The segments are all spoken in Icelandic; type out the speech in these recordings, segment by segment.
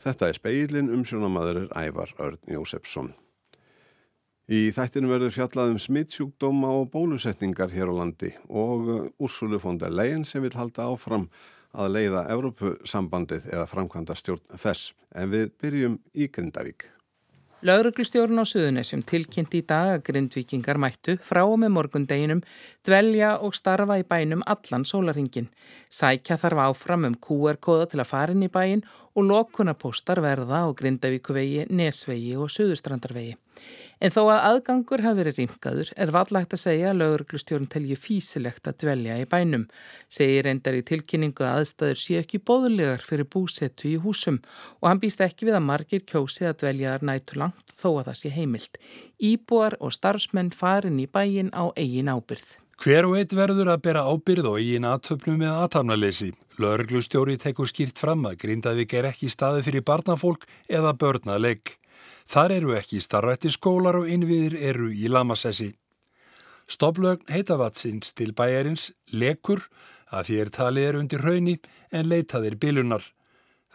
Þetta er speilin um sjónamaður Ævar Örn Jósefsson. Í þættinu verður fjallað um smittsjúkdóma og bólusetningar hér á landi og Úrsulu fóndar legin sem vil halda áfram að leiða Evrópusambandið eða framkvæmda stjórn þess. En við byrjum í Grindavík. Lauruglustjórun á Suðunisjum tilkynnt í dag að grindvikingar mættu frá og með morgundeginum dvelja og starfa í bænum allan sólaringin. Sækja þarf áfram um QR-kóða til að fara inn í bæin og lokkunapóstar verða á Grindavíkuvegi, Nesvegi og Suðustrandarvegi. En þó að aðgangur hafi verið rýmkaður er vallagt að segja að lauruglustjórn telji físilegt að dvelja í bænum. Segir reyndar í tilkynningu að aðstæður sé ekki bóðulegar fyrir búsettu í húsum og hann býst ekki við að margir kjósi að dvelja þar nætu langt þó að það sé heimilt. Íbúar og starfsmenn farin í bæin á eigin ábyrð. Hver og eitt verður að bera ábyrð og eigin aðtöfnum með aðtafnalesi. Lauruglustjóri tekur skýrt fram að Grindavík er ekki staði fyrir barnafólk eða börnalegg. Þar eru ekki starrætti skólar og innviðir eru í Lamassessi. Stoflögn heitavatsins til bæjarins lekur að því er talið er undir rauni en leitaðir bilunar.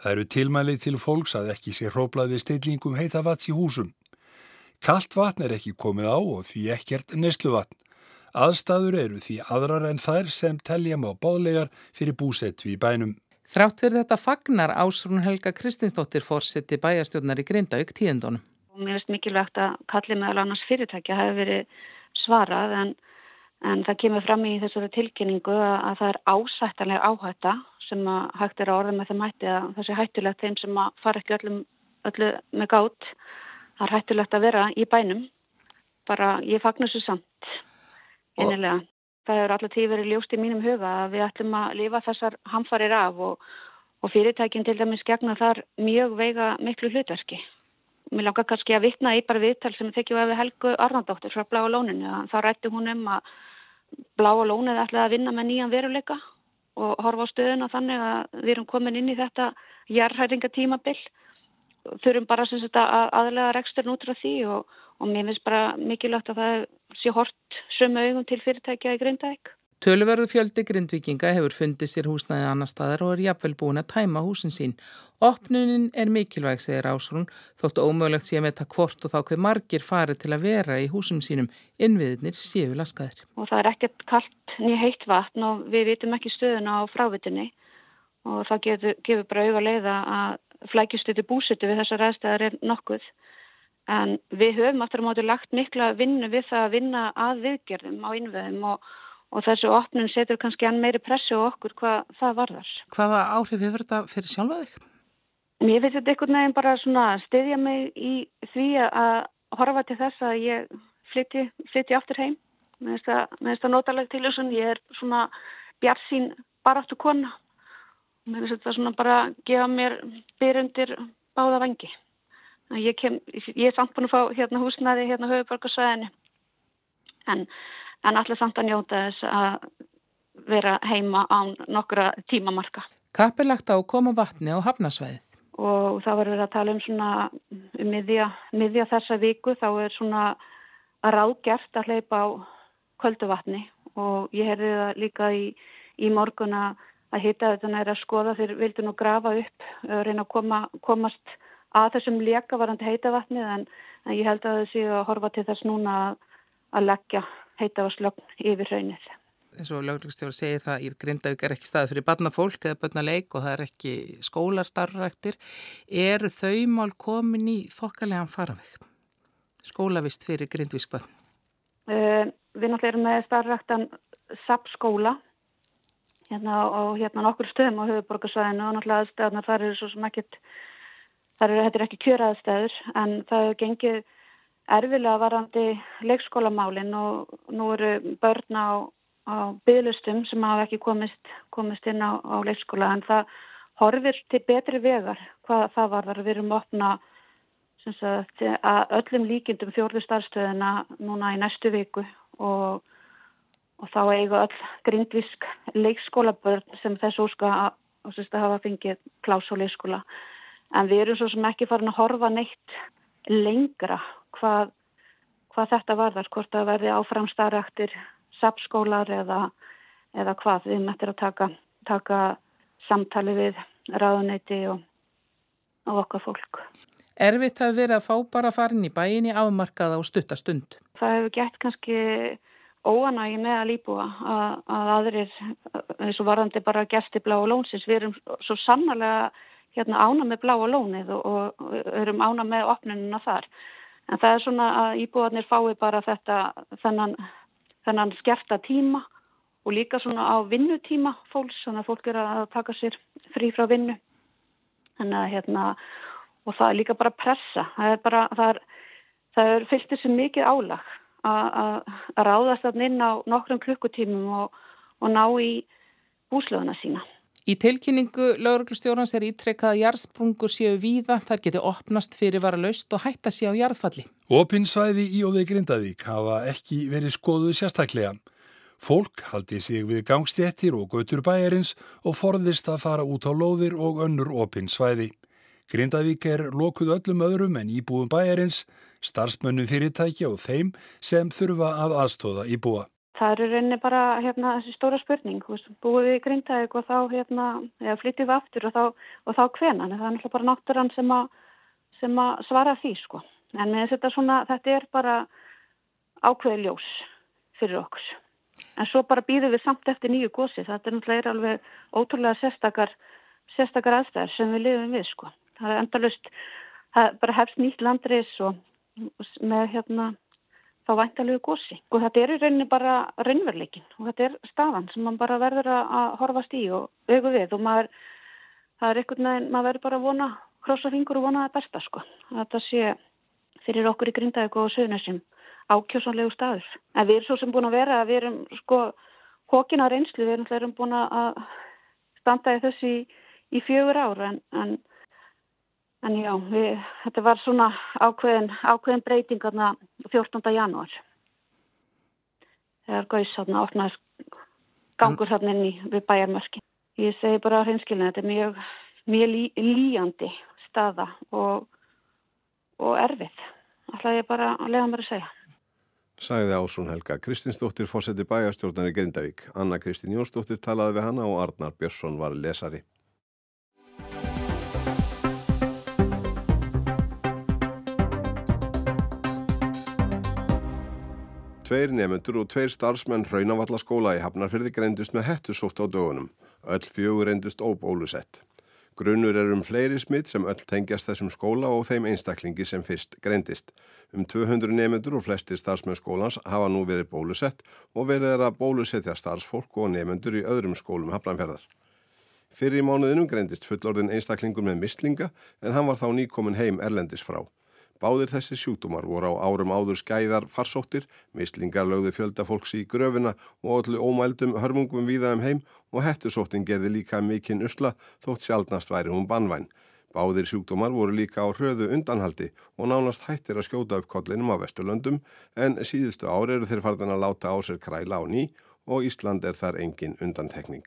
Það eru tilmælið til fólks að ekki sé hróplað við steillingum heitavats í húsum. Kallt vatn er ekki komið á og því ekkert nesluvatn. Aðstæður eru því aðrar en þær sem telja má báðlegar fyrir búsettu í bænum. Þrátt fyrir þetta fagnar Ásrún Helga Kristinsdóttir fórseti bæjastjórnar í Grindavík tíðendónum. Mér finnst mikilvægt að kallið meðal annars fyrirtækja hefur verið svarað en, en það kemur fram í þessari tilkynningu að, að það er ásættanlega áhætta sem að hægt er að orða með þeim hætti að þessi hættulegt þeim sem að fara ekki öllum, öllu með gátt. Það er hættulegt að vera í bænum. Bara ég fagnar svo samt innilega það er alltaf tíð verið ljóst í mínum huga að við ætlum að lifa þessar hamfarir af og, og fyrirtækin til dæmis gegna þar mjög veiga miklu hlutverki. Mér langar kannski að vitna í bara viðtal sem tekjum við Helgu Arnandóttir frá Bláa Lóninu. Þá rætti hún um að Bláa Lónið ætlaði að vinna með nýjan veruleika og horfa á stöðuna þannig að við erum komin inn í þetta jarðhæringatímabill. Þurfum bara að aðlega reksturn út frá því og og mér finnst bara mikilvægt að það sé hort sömu augum til fyrirtækja í Grindavík. Töluverðu fjöldi grindvikinga hefur fundið sér húsnaði annar staðar og er jafnvel búin að tæma húsin sín. Opnunin er mikilvæg, segir Ásrún, þóttu ómögulegt sé að metta hvort og þá hver margir farið til að vera í húsum sínum, innviðnir séu laskaðir. Og það er ekkert kallt nýja heitt vatn og við vitum ekki stöðuna á frávitinni og það gefur, gefur bara auga leiða að flækjustuði búsutu við þessar aðstæðar er nokkuð. En við höfum aftur á móti lagt mikla vinnu við það að vinna að viðgerðum á innveðum og, og þessu opnun setur kannski enn meiri pressu á okkur hvað það varðar. Hvaða áhrif hefur þetta fyrir sjálfa þig? Mér finnst þetta einhvern veginn bara svona stiðja mig í því að horfa til þess að ég flytti, flytti aftur heim. Mér finnst það notalega til þess að ég er svona bjart sín bara aftur kona. Mér finnst þetta svona bara gefa mér byrjundir báða vangi. Ég, kem, ég er samt búin að fá hérna húsnaði hérna höfuborgarsvæðinu en, en allir samt að njóta þess að vera heima á nokkura tímamarka. Kapp er lagt á koma vatni á hafnasvæðið. Og það var verið að tala um svona um miðja, miðja þessa viku þá er svona ráðgjert að hleypa á kvöldu vatni og ég heyrði það líka í, í morgun að hitta þetta næra að skoða þegar vildu nú grafa upp og reyna að koma, komast að þessum leka varandi heitavatnið en, en ég held að það séu að horfa til þess núna að, að leggja heitavaslögn yfir raunnið. Eins og löglegstjóður segir það í Grindavík er ekki staði fyrir barnafólk eða barnaleik og það er ekki skólarstarfræktir. Er þau mál komin í þokkalega faraveg? Skólavist fyrir Grindvíksbönn? Uh, við náttúrulega erum með starfræktan SAP skóla hérna og hérna nokkur stöðum á höfuborgarsvæðinu og náttúrulega aðstæðanar þar eru svo sem Það eru, þetta er ekki kjöraðstæður en það hefur gengið erfilega varandi leikskólamálinn og nú eru börn á, á bygglustum sem hafa ekki komist, komist inn á, á leikskóla en það horfir til betri vegar hvað það var þar við erum opna sagt, að öllum líkindum fjórðu starfstöðina núna í næstu viku og, og þá eiga öll grindvisk leikskólabörn sem þess óska að, að hafa fengið klás og leikskóla en við erum svo sem ekki farin að horfa neitt lengra hvað, hvað þetta varðar, hvort það verði áfram starraktir sapskólar eða, eða hvað við möttum að taka, taka samtali við ráðuneyti og, á okkar fólk. Erfitt hafi verið að fá bara farin í bæin í afmarkaða og stuttastund. Það hefur gett kannski óanægi með að líbúa að, að aðrir, eins og varðandi bara gæsti blá og lónsins, við erum svo sannarlega hérna, ána með blá og lónið og, og erum ána með opnununa þar. En það er svona að íbúarnir fái bara þetta, þennan, þennan skerta tíma og líka svona á vinnutíma fólks, þannig að fólk er að taka sér frí frá vinnu. Þannig að hérna, og það er líka bara pressa, það er bara, það er, það er fyllt þessu mikið álag að ráðast inn á nokkrum klukkutímum og, og ná í búslöðuna sína. Í tilkynningu lauruglustjórnans er ítrekkað að jarðsprungur séu víða, þar geti opnast fyrir vara laust og hætta sér á jarðfalli. Opinsvæði í og við Grindavík hafa ekki verið skoðuð sérstaklega. Fólk haldi sig við gangstéttir og gautur bæjarins og forðist að fara út á lóðir og önnur opinsvæði. Grindavík er lokuð öllum öðrum en íbúum bæjarins, starfsmönnum fyrirtækja og þeim sem þurfa að aðstóða íbúa. Það eru reyni bara hérna, þessi stóra spurning, búið við grindaðið og þá hérna, flyttið við aftur og þá, og þá hvenan, það er náttúrulega bara náttúrann sem, sem að svara því sko. En þetta, svona, þetta er bara ákveði ljós fyrir okkur. En svo bara býðum við samt eftir nýju gósi, þetta er náttúrulega alveg ótrúlega sérstakar, sérstakar aðstæðar sem við lifum við sko. Það er endalust, það bara hefst nýtt landreis og með hérna þá væntalegu gósi. Og þetta er í rauninni bara raunveruleikin og þetta er staðan sem mann bara verður að horfast í og auku við og maður, það er einhvern veginn, maður verður bara að vona, krossa fingur og vona það besta sko. Þetta sé fyrir okkur í grindaðegu og sögnesum ákjósanlegu staður. En við erum svo sem búin að vera að við erum sko hókina reynslu, við erum, erum búin að standa í þessi í, í fjögur ára en, en En já, við, þetta var svona ákveðin, ákveðin breytingarna 14. janúar. Þegar þarna opnaði gangur þarna inn í við bæjarmörki. Ég segi bara hreinskilin, þetta er mjög, mjög lí, líjandi staða og, og erfið. Það er bara að lega mér að segja. Sæði Ásún Helga. Kristinsdóttir fórseti bæjarstjórnari Grindavík. Anna Kristín Jónsdóttir talaði við hana og Arnar Björnsson var lesari. Tveir nefnendur og tveir starfsmenn Raunavallaskóla í Hafnarfyrði greindust með hettusótt á dögunum. Öll fjögur reyndust óbólusett. Grunnur er um fleiri smitt sem öll tengjast þessum skóla og þeim einstaklingi sem fyrst greindist. Um 200 nefnendur og flestir starfsmenn skólans hafa nú verið bólusett og verið er að bólusetja starfsfólk og nefnendur í öðrum skólum Hafnarfjörðar. Fyrir í mánuðinum greindist fullorðin einstaklingur með mislinga en hann var þá nýkomin heim erlendis frá. Báðir þessi sjútumar voru á árum áður skæðar farsóttir, mislingar lögðu fjölda fólks í gröfina og allir ómældum hörmungum viðaðum heim og hettusóttin gerði líka mikinn usla þótt sjálfnast væri hún bannvæn. Báðir sjúkdómar voru líka á hröðu undanhaldi og nánast hættir að skjóta upp kollinum á Vesturlöndum en síðustu ári eru þeir farðan að láta á sér kræla á ný og Ísland er þar engin undantekning.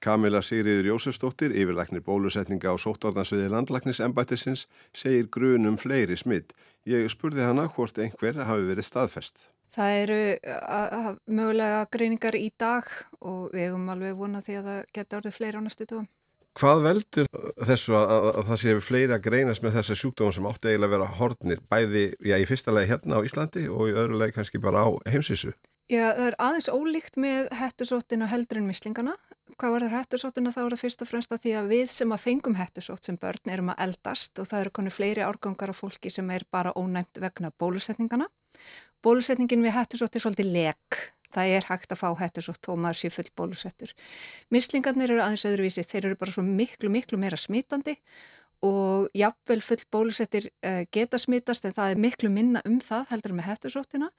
Kamila Sigriður Jósefsdóttir, yfirlæknir bólusetninga á sóttorðansviði landlæknisembættisins, segir grunum fleiri smitt. Ég spurði hana hvort einhver hafi verið staðfest. Það eru mögulega greiningar í dag og við hefum alveg vonað því að það geta orðið fleiri á næstu tóum. Hvað veldur þessu að, að, að það séu fleiri að greinas með þessa sjúkdóma sem átti eiginlega að vera hortnir, bæði já, í fyrsta legi hérna á Íslandi og í öðru legi kannski bara á heimsísu? Já, það er aðeins ólíkt með hættusóttin og heldurinn mislingana hvað var það hættusóttina þá er það fyrst og fremst að því að við sem að fengum hættusótt sem börn erum að eldast og það eru konu fleiri árgangar af fólki sem er bara ónæmt vegna bólusetningana. Bólusetningin við hættusótt er svolítið lek. Það er hægt að fá hættusótt og maður sé full bólusettur. Mislingarnir eru aðeins öðruvísi, þeir eru bara svo miklu, miklu meira smitandi og jafnvel full bólusettir uh, geta smittast en það er miklu minna um það heldur með hættusóttina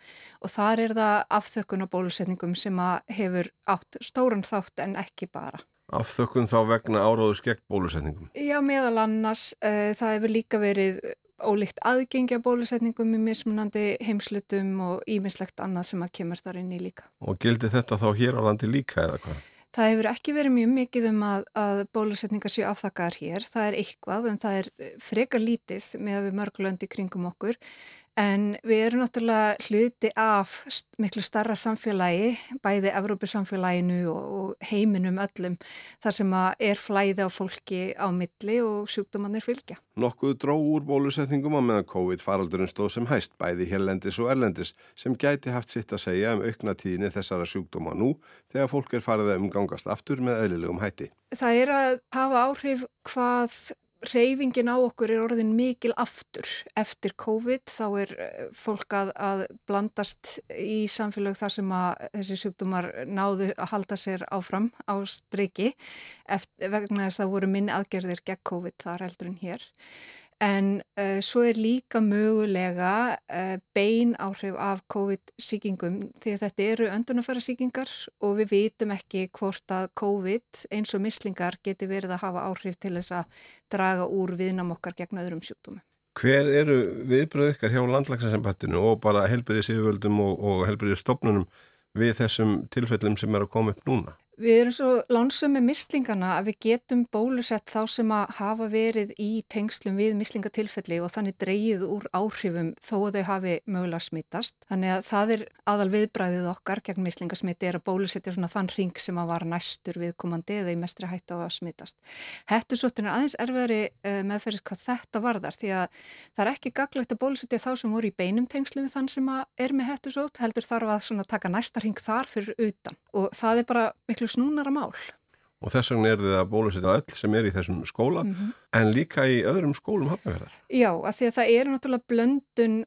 og þar er það afþökkun á bólusetningum sem hefur átt stóran þátt en ekki bara. Afþökkun þá vegna áráður skegg bólusetningum? Já, meðal annars uh, það hefur líka verið ólíkt aðgengja bólusetningum í mismunandi heimslutum og ímislegt annað sem að kemur þar inn í líka. Og gildi þetta þá hér á landi líka eða hvað? Það hefur ekki verið mjög mikið um að, að bólusetningar séu afþakkaðar hér. Það er eitthvað en það er frekar lítið með að við mörglöndi kringum okkur. En við erum náttúrulega hluti af miklu starra samfélagi, bæði Evrópusamfélaginu og heiminum öllum, þar sem er flæði á fólki á milli og sjúkdómanir fylgja. Nokkuð dró úr bólusetningum á meðan COVID-faraldurinn stóð sem hæst, bæði hérlendis og erlendis, sem gæti haft sitt að segja um aukna tíðinni þessara sjúkdóma nú þegar fólk er farið að umgangast aftur með eðlilegum hætti. Það er að hafa áhrif hvað reyfingin á okkur er orðin mikil aftur. Eftir COVID þá er eh, fólk að, að blandast í samfélag þar sem að þessi sjúkdómar náðu að halda sér áfram á streiki vegna þess að það voru minni aðgerðir gegn COVID þar heldur en hér En uh, svo er líka mögulega uh, bein áhrif af COVID-síkingum því að þetta eru öndunafæra síkingar og við vitum ekki hvort að COVID eins og mislingar geti verið að hafa áhrif til þess að draga úr viðnam okkar gegn öðrum sjúkdómi. Hver eru viðbröð ykkar hjá landlagsarsambattinu og bara helbriðið síðuvöldum og, og helbriðið stopnunum við þessum tilfellum sem er að koma upp núna? Við erum svo lánsum með mislingana að við getum bólusett þá sem að hafa verið í tengslum við mislingatilfelli og þannig dreyið úr áhrifum þó að þau hafi mögulega smittast. Þannig að það er aðal viðbræðið okkar gegn mislingasmitti er að bólusetja svona þann ring sem að var næstur viðkomandi eða í mestri hætt á að smittast. Hættusóttin er aðeins erfiðari uh, meðferðis hvað þetta varðar því að það er ekki gaglegt að bólusetja þá sem voru í beinum tengslum við þann sem er með hættusót heldur þarf að taka næsta ring þar fyrir utan og það er bara miklu snúnara mál. Og þess vegna er þið að bólusetja öll sem er í þessum skóla mm -hmm. en líka í öðrum skólum hafnaverðar. Já, af því að það eru náttúrulega blöndun,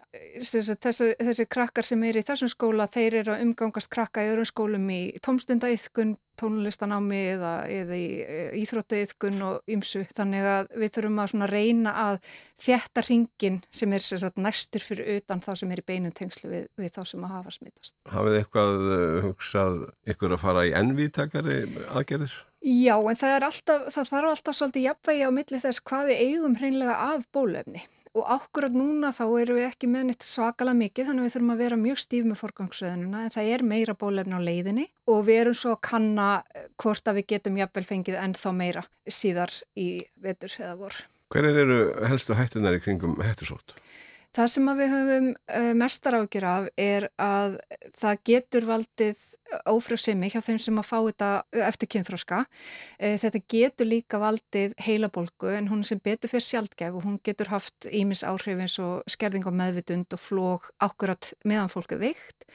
þessi, þessi krakkar sem er í þessum skóla, þeir eru að umgangast krakka í öðrum skólum í tómstundaiðkun, tónlistanámi eða, eða í e, íþróttaiðkun og ymsu. Þannig að við þurfum að reyna að þjætta ringin sem er sagt, næstur fyrir utan þá sem er í beinum tengslu við, við þá sem að hafa smittast. Hafið eitthvað e, hugsað ykkur að fara í ennvítakari aðgerðir? Já, en það, alltaf, það þarf alltaf svolítið jafnvægi á milli þess hvað við eigum hreinlega af bólefni og ákvörðat núna þá erum við ekki með neitt svakala mikið þannig að við þurfum að vera mjög stíf með forgangsröðununa en það er meira bólefni á leiðinni og við erum svo að kanna eh, hvort að við getum jafnvel fengið ennþá meira síðar í vetur eða vor. Hver eru helstu hættunar í kringum hættusótt? Það sem við höfum eh, mestar ágjur af er að það getur valdið ófrjóðsemi hjá þeim sem að fá þetta eftir kynþróska. Eh, þetta getur líka valdið heilabolgu en hún sem betur fyrir sjálfgef og hún getur haft ímis áhrif eins og skerðing á meðvitund og flóg ákvörðat meðan fólk er veikt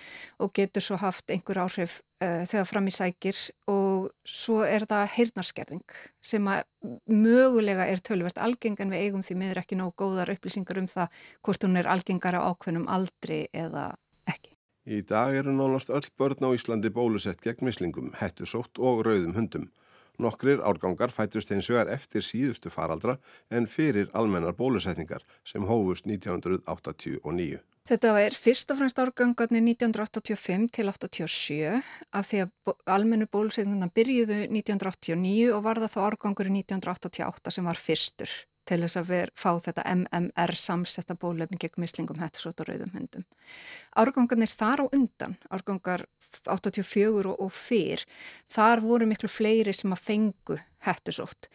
og getur svo haft einhver áhrif uh, þegar fram í sækir og svo er það heyrnarskerðing sem að mögulega er tölvert algeng en við eigum því miður ekki nóg góðar upplýsingar um það hvort hún er algengara ákveðnum aldri eða ekki. Í dag eru nánast öll börn á Íslandi bólusett gegn mislingum, hættusótt og rauðum hundum. Nokkrir árgangar fætust eins vegar eftir síðustu faraldra en fyrir almennar bólusetningar sem hófust 1989. Þetta er fyrst og fremst árgangarnir 1985 til 87 af því að almennu bólusetninguna byrjuðu 1989 og var það þá árgangur í 1988 sem var fyrstur til þess að við fá þetta MMR samsetta bólefni gegn mislingum hættisótt og rauðum hendum. Árgangarnir þar á undan, árgangar 84 og fyrr, þar voru miklu fleiri sem að fengu hættisótt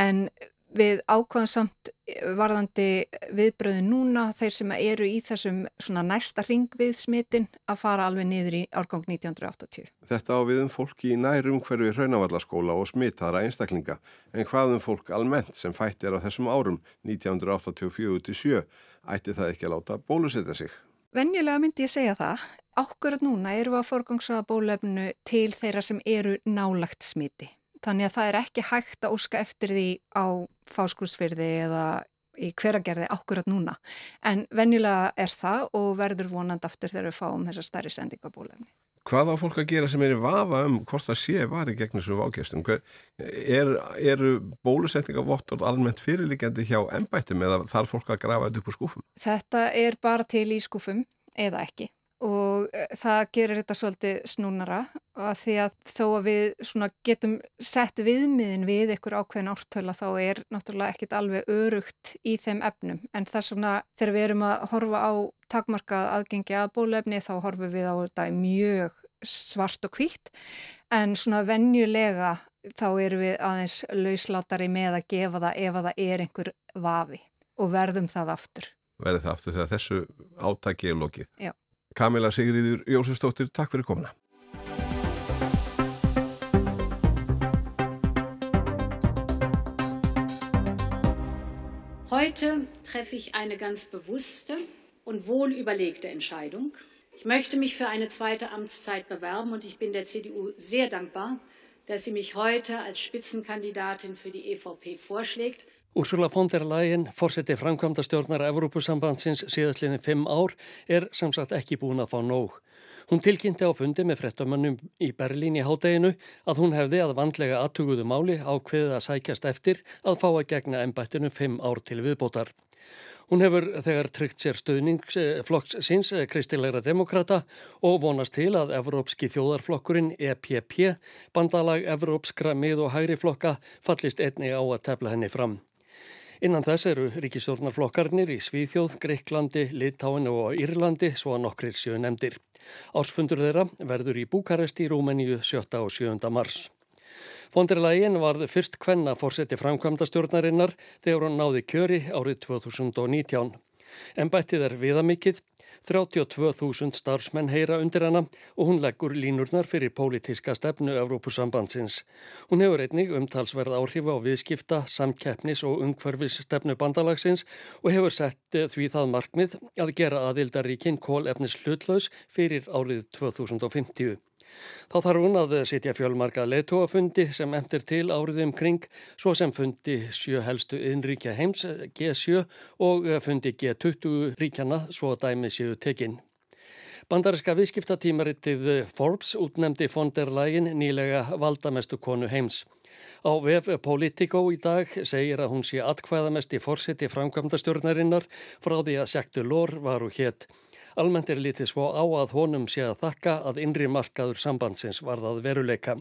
en við ákvæðum samt varðandi viðbröðin núna þeir sem eru í þessum svona næsta ringvið smitin að fara alveg niður í árgang 1980. Þetta á við um fólki í nærum hverju hraunavallaskóla og smitaðra einstaklinga en hvað um fólk almennt sem fætt er á þessum árum 1984-7 ætti það ekki að láta bólusetja sig. Venjulega myndi ég segja það. Ákvörð núna eru við að forgangsaða bólefnu til þeirra sem eru nálagt smiti. Þannig að það er ekki hægt að óska eftir því á fáskursfyrði eða í hveragerði ákvörðat núna. En venjulega er það og verður vonand aftur þegar við fáum þessa stærri sendingabólefni. Hvað á fólk að gera sem er í vafa um hvort það sé var í gegnum svo ágæstum? Er, eru bólusetningavottor almennt fyrirlikjandi hjá ennbættum eða þarf fólk að grafa þetta upp úr skúfum? Þetta er bara til í skúfum eða ekki og eh, það gerir þetta svolítið snúnara að því að þó að við getum sett viðmiðin við ykkur ákveðin ártöla þá er náttúrulega ekkit alveg örugt í þeim efnum en það er svona þegar við erum að horfa á takmarkað aðgengi að bólefni þá horfum við á þetta mjög svart og hvitt en svona venjulega þá erum við aðeins lauslátari með að gefa það ef að það er einhver vafi og verðum það aftur verði það aftur þegar þessu átaki er lokið. Já. Kamila Sigriður Jósefsdóttir, takk fyrir komuna. Heute treffe ich eine ganz bewusste und wohlüberlegte Entscheidung. Ich möchte mich für eine zweite Amtszeit bewerben und ich bin der CDU sehr dankbar, dass sie mich heute als Spitzenkandidatin für die EVP vorschlägt. Úrsula von der Leyen, fórseti framkvæmda stjórnar Evrópusambandsins síðastlinni fimm ár, er samsagt ekki búin að fá nóg. Hún tilkynnti á fundi með frettamannum í Berlín í hádeginu að hún hefði að vandlega aðtuguðu máli á hviðið að sækjast eftir að fá að gegna ennbættinu fimm ár til viðbótar. Hún hefur þegar tryggt sér stöðningsflokks síns kristilegra demokrata og vonast til að Evrópski þjóðarflokkurinn EPP, bandalag Evrópskra mið- og hægri flokka, fallist einni á að tefla henni fram. Innan þess eru ríkistjórnarflokkarnir í Svíþjóð, Greiklandi, Litáinu og Írlandi svo að nokkrir séu nefndir. Ársfundur þeirra verður í Búkarest í Rúmeníu 7. og 7. mars. Fonderlægin varð fyrst kvenna fórseti framkvæmda stjórnarinnar þegar hún náði kjöri árið 2019. En bættið er viðamikill 32.000 starfsmenn heyra undir hana og hún leggur línurnar fyrir pólitíska stefnu Evrópusambandsins. Hún hefur einnig umtalsverð áhrif á viðskipta, samkeppnis og umhverfis stefnu bandalagsins og hefur sett því það markmið að gera aðildaríkinn kólefnis hlutlaus fyrir árið 2050. Þá þarf hún að sitja fjölmarka leittóafundi sem eftir til áriðum kring svo sem fundi sjö helstu innríkja heims G7 og fundi G20 ríkjana svo dæmi séu tekinn. Bandariska viðskiptatímaritið Forbes útnemdi von der Leyen nýlega valdamestu konu heims. Á VF Politico í dag segir að hún sé atkvæðamest í fórseti framkvæmda stjórnarinnar frá því að Sjæktu Lór var úr hétt. Almennt er litið svo á að honum sé að þakka að innri markaður sambandsins varðað veruleika.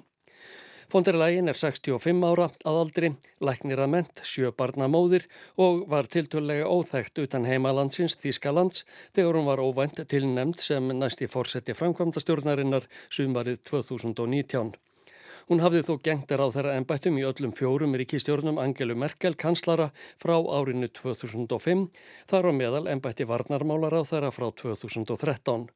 Fonderlægin er 65 ára að aldri, læknir að ment, sjö barna móðir og var tiltölulega óþægt utan heimalandsins Þískalands þegar hún var óvænt tilnemd sem næsti fórseti framkvæmda stjórnarinnar sumarið 2019. Hún hafði þó gengtar á þeirra ennbættum í öllum fjórum ríkistjórnum Angelu Merkel kanslara frá árinu 2005, þar á meðal ennbætti varnarmálar á þeirra frá 2013.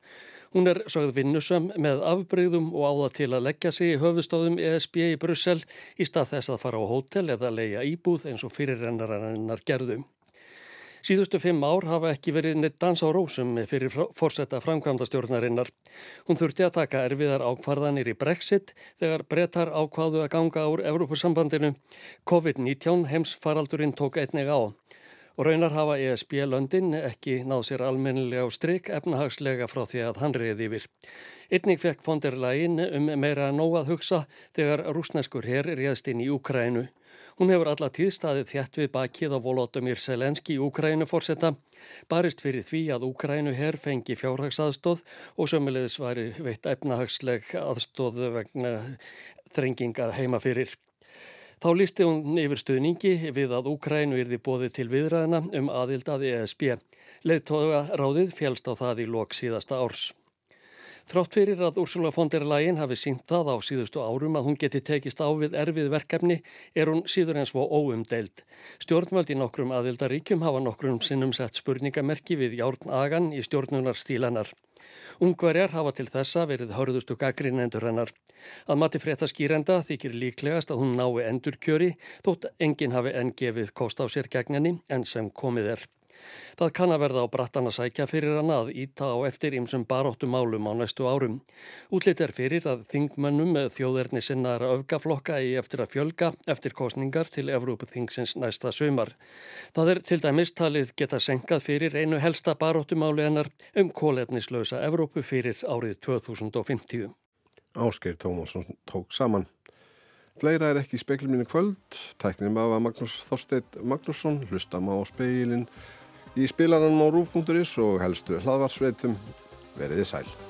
Hún er sögð vinnusöm með afbreyðum og áða til að leggja sig í höfustóðum ESB í Brussel í stað þess að fara á hótel eða leia íbúð eins og fyrirrennarinnar gerðum. Síðustu fimm ár hafa ekki verið neitt dans á rósum fyrir fórsetta framkvæmdastjórnarinnar. Hún þurfti að taka erfiðar ákvarðanir í Brexit þegar brettar ákvaðu að ganga úr Evrópussambandinu. COVID-19 heimsfaraldurinn tók einnig á. Og raunar hafa ESB London ekki náð sér almennilega á stryk efnahagslega frá því að hann reyði yfir. Einnig fekk fonderlægin um meira nóg að hugsa þegar rúsneskur herr réðst inn í Úkrænu. Hún hefur alla tíð staðið þjætt við bakið á Volodymyr Selenski í Úkrænu fórsetta, barist fyrir því að Úkrænu herr fengi fjárhagsaðstóð og sömulegis væri veitt efnahagsleg aðstóð vegna þrengingar heima fyrir. Þá lísti hún yfir stuðningi við að Úkrænu yrði bóðið til viðræðina um aðild að ESB. Leittóða ráðið félst á það í lok síðasta árs. Þrátt fyrir að Úrsula von der Leyen hafi sínt það á síðustu árum að hún geti tekist á við erfið verkefni er hún síður en svo óumdeild. Stjórnvöld í nokkrum aðildaríkjum hafa nokkrum sinnum sett spurningamerki við járn agan í stjórnunar stílanar. Ungverjar hafa til þessa verið hörðustu gaggrin endur hennar. Að mati frétta skýrenda þykir líklegast að hún nái endur kjöri þótt enginn hafi enn gefið kost á sér gegnani enn sem komið er. Það kann að verða á brattan að sækja fyrir hann að íta á eftir ymsum baróttum málum á næstu árum. Útlitt er fyrir að þingmönnum með þjóðerni sinnaðara öfgaflokka í eftir að fjölga eftir kostningar til Evrópuþingsins næsta sömar. Það er til dæmis talið geta senkað fyrir einu helsta baróttumáli hennar um kólefnislausa Evrópu fyrir árið 2050. Áskeir Tómasson tók saman. Fleira er ekki í spekluminu kvöld. Tæknum af að Magnús Þorsteit Magnússon hlustam á speilin í spilaranum á rúf.is og helstu hlaðvarsveitum veriði sæl.